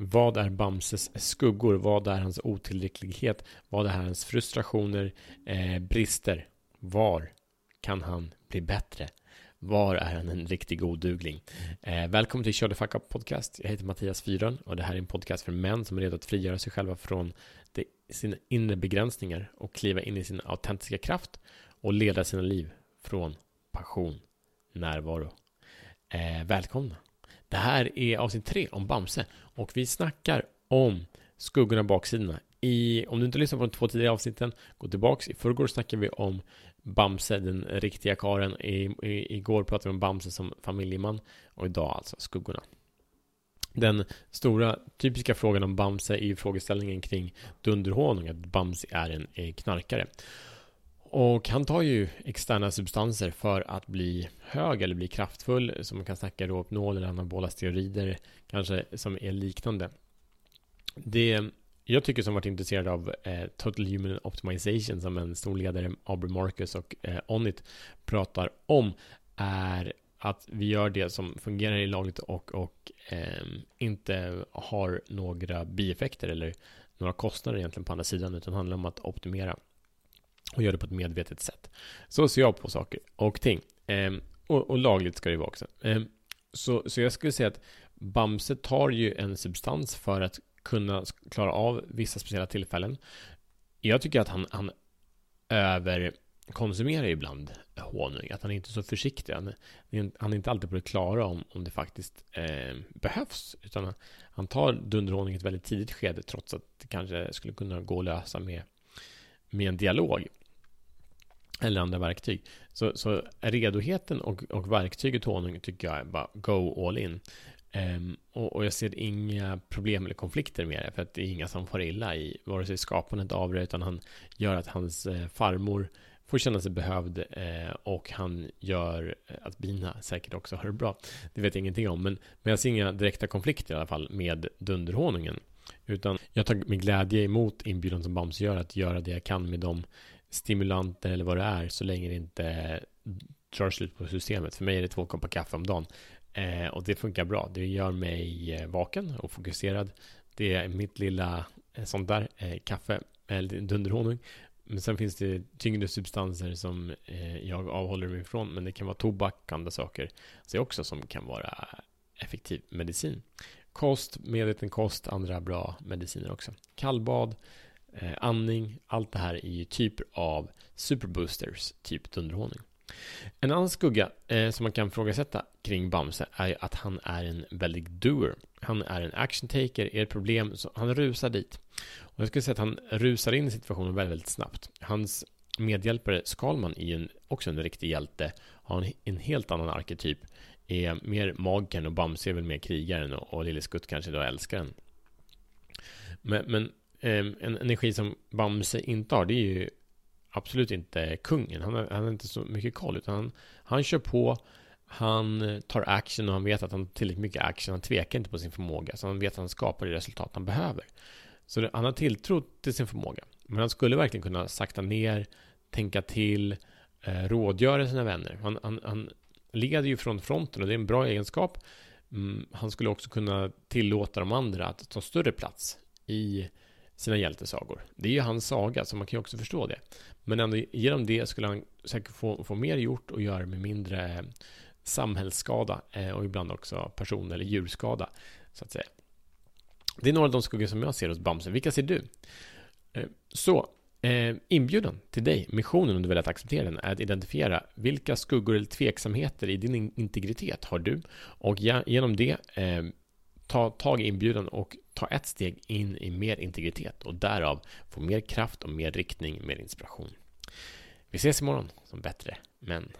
Vad är Bamses skuggor? Vad är hans otillräcklighet? Vad är hans frustrationer, eh, brister? Var kan han bli bättre? Var är han en riktig odugling? Eh, välkommen till Kör Fuck Up Podcast. Jag heter Mattias Fyron och det här är en podcast för män som är redo att frigöra sig själva från det, sina inre begränsningar och kliva in i sin autentiska kraft och leda sina liv från passion, närvaro. Eh, välkomna! Det här är avsnitt tre om Bamse och vi snackar om skuggorna och baksidorna. I, om du inte lyssnar på de två tidigare avsnitten, gå tillbaks. I förrgår snackade vi om Bamse, den riktiga karen. I, i, igår pratade vi om Bamse som familjeman och idag alltså skuggorna. Den stora typiska frågan om Bamse är ju frågeställningen kring dunderhonung, att Bamse är en eh, knarkare. Och han tar ju externa substanser för att bli hög eller bli kraftfull. Så man kan snacka Rohypnol eller anabola steroider kanske som är liknande. Det jag tycker som varit intresserad av eh, Total Human Optimization som en stor ledare, Aubrey Marcus och eh, Onit pratar om är att vi gör det som fungerar i lagligt och, och eh, inte har några bieffekter eller några kostnader egentligen på andra sidan utan handlar om att optimera och gör det på ett medvetet sätt. Så ser jag på saker och ting. Eh, och, och, lagligt ska det vara också. Eh, så, så jag skulle säga att Bamse tar ju en substans för att kunna klara av vissa speciella tillfällen. Jag tycker att han, han överkonsumerar ibland honung. Att han är inte är så försiktig. Han, han är inte alltid på det klara om, om det faktiskt eh, behövs. Utan han, han tar dunderhonung i ett väldigt tidigt skede trots att det kanske skulle kunna gå att lösa med, med en dialog eller andra verktyg. Så, så redoheten och, och verktyget honung tycker jag är bara go all in. Um, och, och, jag ser inga problem eller konflikter med det, för att det är inga som får illa i vare sig skapandet av det, utan han gör att hans eh, farmor får känna sig behövd eh, och han gör att bina säkert också har det bra. Det vet jag ingenting om, men, men jag ser inga direkta konflikter i alla fall med dunderhonungen. Utan jag tar med glädje emot inbjudan som Bamse gör att göra det jag kan med de stimulanter eller vad det är så länge det inte drar slut på systemet. För mig är det två koppar kaffe om dagen. Eh, och det funkar bra. Det gör mig eh, vaken och fokuserad. Det är mitt lilla eh, sånt där eh, kaffe eh, eller dunderhonung. Men sen finns det tyngre substanser som eh, jag avhåller mig ifrån. Men det kan vara tobak, och andra saker. Så också som kan vara effektiv medicin. Kost, medveten kost, andra bra mediciner också. Kallbad, Eh, andning, allt det här är ju typer av superboosters, typ dunderhonung. En annan skugga eh, som man kan frågasätta kring Bamse är att han är en väldigt doer. Han är en action taker, är ett problem, så han rusar dit. Och jag skulle säga att han rusar in i situationen väldigt, väldigt snabbt. Hans medhjälpare Skalman är ju en, också en riktig hjälte, har en, en helt annan arketyp, är mer magikern och Bamse är väl mer krigaren och, och Lille Skutt kanske då älskaren. Men, men Ehm, en energi som Bamse inte har, det är ju absolut inte kungen. Han har, han har inte så mycket koll, utan han, han kör på, han eh, tar action och han vet att han har tillräckligt mycket action. Han tvekar inte på sin förmåga, så han vet att han skapar det resultat han behöver. Så det, han har tilltro till sin förmåga. Men han skulle verkligen kunna sakta ner, tänka till, eh, rådgöra sina vänner. Han, han, han leder ju från fronten och det är en bra egenskap. Mm, han skulle också kunna tillåta de andra att ta större plats i sina hjältesagor. Det är ju hans saga, så man kan ju också förstå det. Men ändå genom det skulle han säkert få, få mer gjort och göra med mindre eh, samhällsskada eh, och ibland också person eller djurskada, så att säga. Det är några av de skuggor som jag ser hos Bamse. Vilka ser du? Eh, så, inbjudan till dig, missionen om du vill att acceptera den, är att identifiera vilka skuggor eller tveksamheter i din integritet har du och genom det ta tag i inbjudan och ta ett steg in i mer integritet och därav få mer kraft och mer riktning, mer inspiration. Vi ses imorgon som bättre män.